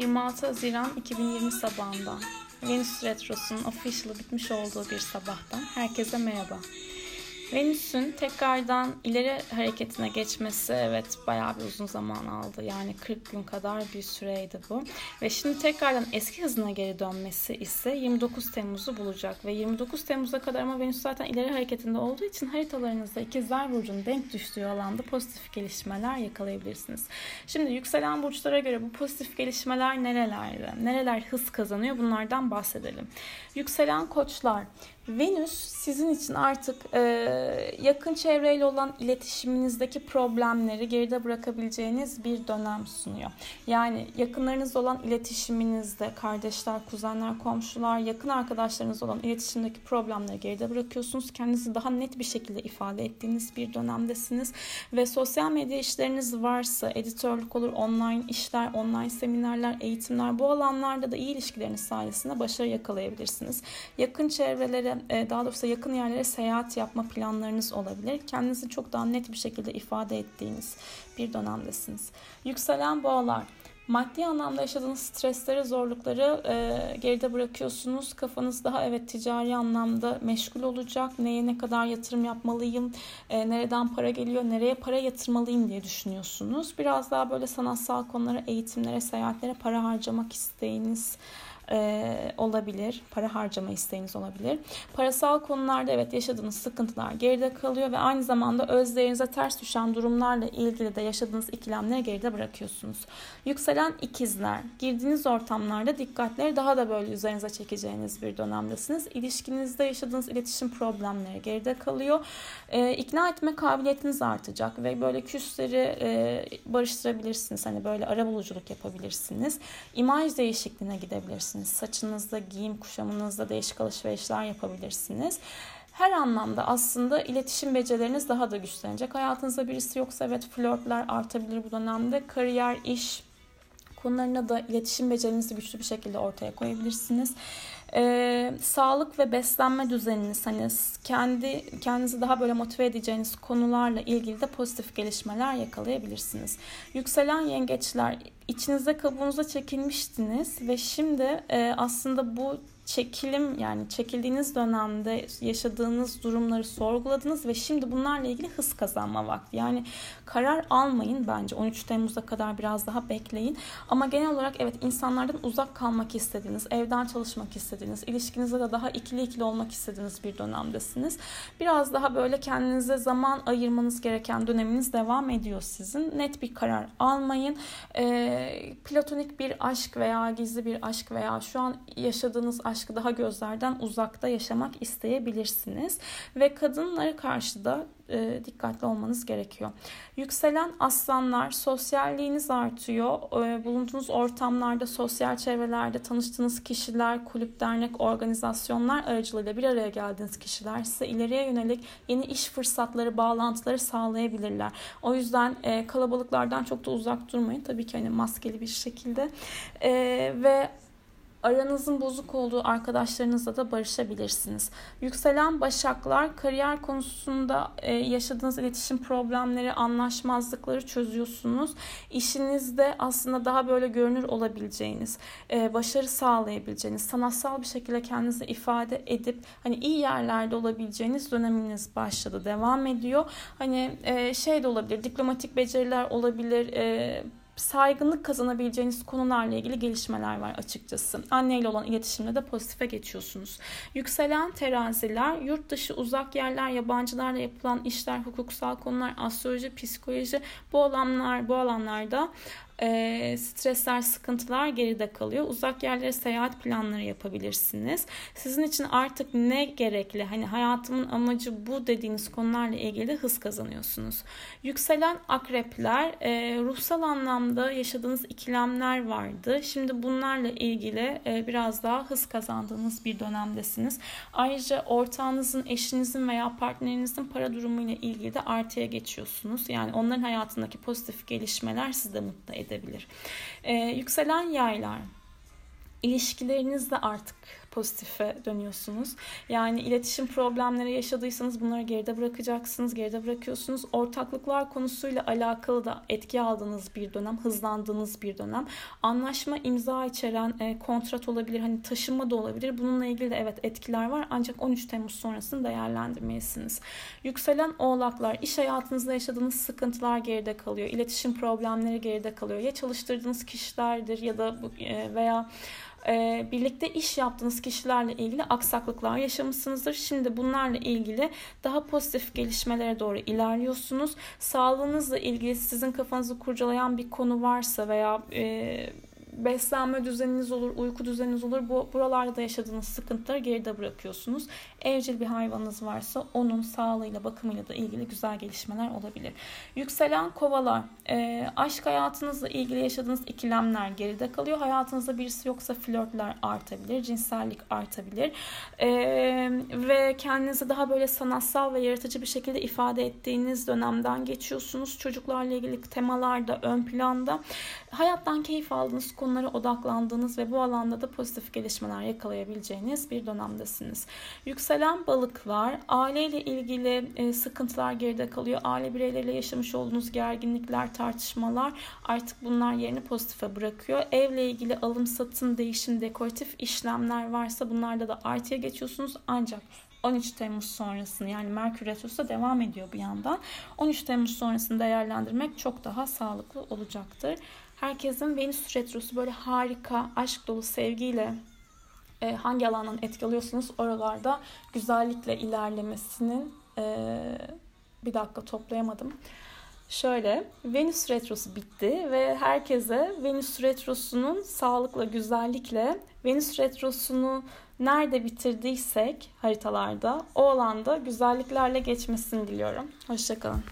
26 Haziran 2020 sabahında Venüs Retrosu'nun official bitmiş olduğu bir sabahtan herkese merhaba. Venüs'ün tekrardan ileri hareketine geçmesi evet bayağı bir uzun zaman aldı. Yani 40 gün kadar bir süreydi bu. Ve şimdi tekrardan eski hızına geri dönmesi ise 29 Temmuz'u bulacak. Ve 29 Temmuz'a kadar ama Venüs zaten ileri hareketinde olduğu için haritalarınızda ikizler burcunun denk düştüğü alanda pozitif gelişmeler yakalayabilirsiniz. Şimdi yükselen burçlara göre bu pozitif gelişmeler nerelerde? Nereler hız kazanıyor? Bunlardan bahsedelim. Yükselen koçlar Venüs sizin için artık e, yakın çevreyle olan iletişiminizdeki problemleri geride bırakabileceğiniz bir dönem sunuyor. Yani yakınlarınızla olan iletişiminizde kardeşler, kuzenler, komşular, yakın arkadaşlarınız olan iletişimdeki problemleri geride bırakıyorsunuz. Kendinizi daha net bir şekilde ifade ettiğiniz bir dönemdesiniz ve sosyal medya işleriniz varsa editörlük olur, online işler, online seminerler, eğitimler bu alanlarda da iyi ilişkileriniz sayesinde başarı yakalayabilirsiniz. Yakın çevrelere e, daha doğrusu yakın yerlere seyahat yapma planlarınız olabilir. Kendinizi çok daha net bir şekilde ifade ettiğiniz bir dönemdesiniz. Yükselen boğalar. Maddi anlamda yaşadığınız stresleri, zorlukları e, geride bırakıyorsunuz. Kafanız daha evet ticari anlamda meşgul olacak. Neye ne kadar yatırım yapmalıyım, e, nereden para geliyor, nereye para yatırmalıyım diye düşünüyorsunuz. Biraz daha böyle sanatsal konulara, eğitimlere, seyahatlere para harcamak isteğiniz e, olabilir. Para harcama isteğiniz olabilir. Parasal konularda evet yaşadığınız sıkıntılar geride kalıyor ve aynı zamanda özlerinize ters düşen durumlarla ilgili de yaşadığınız ikilemleri geride bırakıyorsunuz. Yükselen ikizler. Girdiğiniz ortamlarda dikkatleri daha da böyle üzerinize çekeceğiniz bir dönemdesiniz. İlişkinizde yaşadığınız iletişim problemleri geride kalıyor. E, ikna etme kabiliyetiniz artacak ve böyle küsleri e, barıştırabilirsiniz. Hani böyle ara buluculuk yapabilirsiniz. İmaj değişikliğine gidebilirsiniz yapabilirsiniz. Saçınızda, giyim kuşamınızda değişik alışverişler yapabilirsiniz. Her anlamda aslında iletişim becerileriniz daha da güçlenecek. Hayatınızda birisi yoksa evet flörtler artabilir bu dönemde. Kariyer, iş konularına da iletişim becerinizi güçlü bir şekilde ortaya koyabilirsiniz. Ee, sağlık ve beslenme düzeniniz hani kendi kendinizi daha böyle motive edeceğiniz konularla ilgili de pozitif gelişmeler yakalayabilirsiniz. Yükselen yengeçler içinizde kabuğunuza çekilmiştiniz ve şimdi e, aslında bu çekilim yani çekildiğiniz dönemde yaşadığınız durumları sorguladınız ve şimdi bunlarla ilgili hız kazanma vakti. Yani karar almayın bence 13 Temmuz'a kadar biraz daha bekleyin. Ama genel olarak evet insanlardan uzak kalmak istediğiniz, evden çalışmak istediğiniz, ilişkinizde de daha ikili ikili olmak istediğiniz bir dönemdesiniz. Biraz daha böyle kendinize zaman ayırmanız gereken döneminiz devam ediyor sizin. Net bir karar almayın. E, platonik bir aşk veya gizli bir aşk veya şu an yaşadığınız aşkı daha gözlerden uzakta yaşamak isteyebilirsiniz. Ve kadınlara karşı da e, dikkatli olmanız gerekiyor. Yükselen aslanlar sosyalliğiniz artıyor. E, bulunduğunuz ortamlarda, sosyal çevrelerde tanıştığınız kişiler, kulüp, dernek, organizasyonlar aracılığıyla bir araya geldiğiniz kişiler size ileriye yönelik yeni iş fırsatları, bağlantıları sağlayabilirler. O yüzden e, kalabalıklardan çok da uzak durmayın. Tabii ki hani maskeli bir şekilde. E, ve aranızın bozuk olduğu arkadaşlarınızla da barışabilirsiniz. Yükselen başaklar kariyer konusunda e, yaşadığınız iletişim problemleri, anlaşmazlıkları çözüyorsunuz. İşinizde aslında daha böyle görünür olabileceğiniz, e, başarı sağlayabileceğiniz, sanatsal bir şekilde kendinizi ifade edip hani iyi yerlerde olabileceğiniz döneminiz başladı, devam ediyor. Hani e, şey de olabilir, diplomatik beceriler olabilir, saygınlık kazanabileceğiniz konularla ilgili gelişmeler var açıkçası. Anneyle olan iletişimde de pozitife geçiyorsunuz. Yükselen teraziler, yurt dışı uzak yerler, yabancılarla yapılan işler, hukuksal konular, astroloji, psikoloji bu alanlar bu alanlarda e, stresler, sıkıntılar geride kalıyor. Uzak yerlere seyahat planları yapabilirsiniz. Sizin için artık ne gerekli? Hani hayatımın amacı bu dediğiniz konularla ilgili hız kazanıyorsunuz. Yükselen akrepler, e, ruhsal anlamda yaşadığınız ikilemler vardı. Şimdi bunlarla ilgili e, biraz daha hız kazandığınız bir dönemdesiniz. Ayrıca ortağınızın, eşinizin veya partnerinizin para durumuyla ilgili de artıya geçiyorsunuz. Yani onların hayatındaki pozitif gelişmeler sizi de mutlu ediyor edebilir. Ee, yükselen yaylar ilişkilerinizde artık pozitife dönüyorsunuz. Yani iletişim problemleri yaşadıysanız bunları geride bırakacaksınız, geride bırakıyorsunuz. Ortaklıklar konusuyla alakalı da etki aldığınız bir dönem, hızlandığınız bir dönem. Anlaşma imza içeren e, kontrat olabilir, hani taşınma da olabilir. Bununla ilgili de evet etkiler var ancak 13 Temmuz sonrasını değerlendirmelisiniz. Yükselen oğlaklar, iş hayatınızda yaşadığınız sıkıntılar geride kalıyor. İletişim problemleri geride kalıyor. Ya çalıştırdığınız kişilerdir ya da e, veya e, birlikte iş yaptığınız kişilerle ilgili aksaklıklar yaşamışsınızdır. Şimdi bunlarla ilgili daha pozitif gelişmelere doğru ilerliyorsunuz. Sağlığınızla ilgili sizin kafanızı kurcalayan bir konu varsa veya e, beslenme düzeniniz olur, uyku düzeniniz olur. Bu buralarda da yaşadığınız sıkıntıları geride bırakıyorsunuz. Evcil bir hayvanınız varsa onun sağlığıyla, bakımıyla da ilgili güzel gelişmeler olabilir. Yükselen kovalar, e, aşk hayatınızla ilgili yaşadığınız ikilemler geride kalıyor. Hayatınızda birisi yoksa flörtler artabilir, cinsellik artabilir. E, ve kendinizi daha böyle sanatsal ve yaratıcı bir şekilde ifade ettiğiniz dönemden geçiyorsunuz. Çocuklarla ilgili temalar da ön planda. Hayattan keyif aldığınız konulara odaklandığınız ve bu alanda da pozitif gelişmeler yakalayabileceğiniz bir dönemdesiniz. Yükselen balıklar, aileyle ilgili e, sıkıntılar geride kalıyor. Aile bireyleriyle yaşamış olduğunuz gerginlikler, tartışmalar artık bunlar yerini pozitife bırakıyor. Evle ilgili alım, satım, değişim, dekoratif işlemler varsa bunlarda da artıya geçiyorsunuz. Ancak 13 Temmuz sonrasını yani Merkür Retrosu devam ediyor bir yandan. 13 Temmuz sonrasını değerlendirmek çok daha sağlıklı olacaktır. Herkesin Venüs Retrosu böyle harika, aşk dolu sevgiyle e, hangi alandan etki alıyorsunuz oralarda güzellikle ilerlemesinin e, bir dakika toplayamadım. Şöyle Venüs Retrosu bitti ve herkese Venüs Retrosu'nun sağlıkla, güzellikle Venüs Retrosu'nu nerede bitirdiysek haritalarda o alanda güzelliklerle geçmesini diliyorum. Hoşçakalın.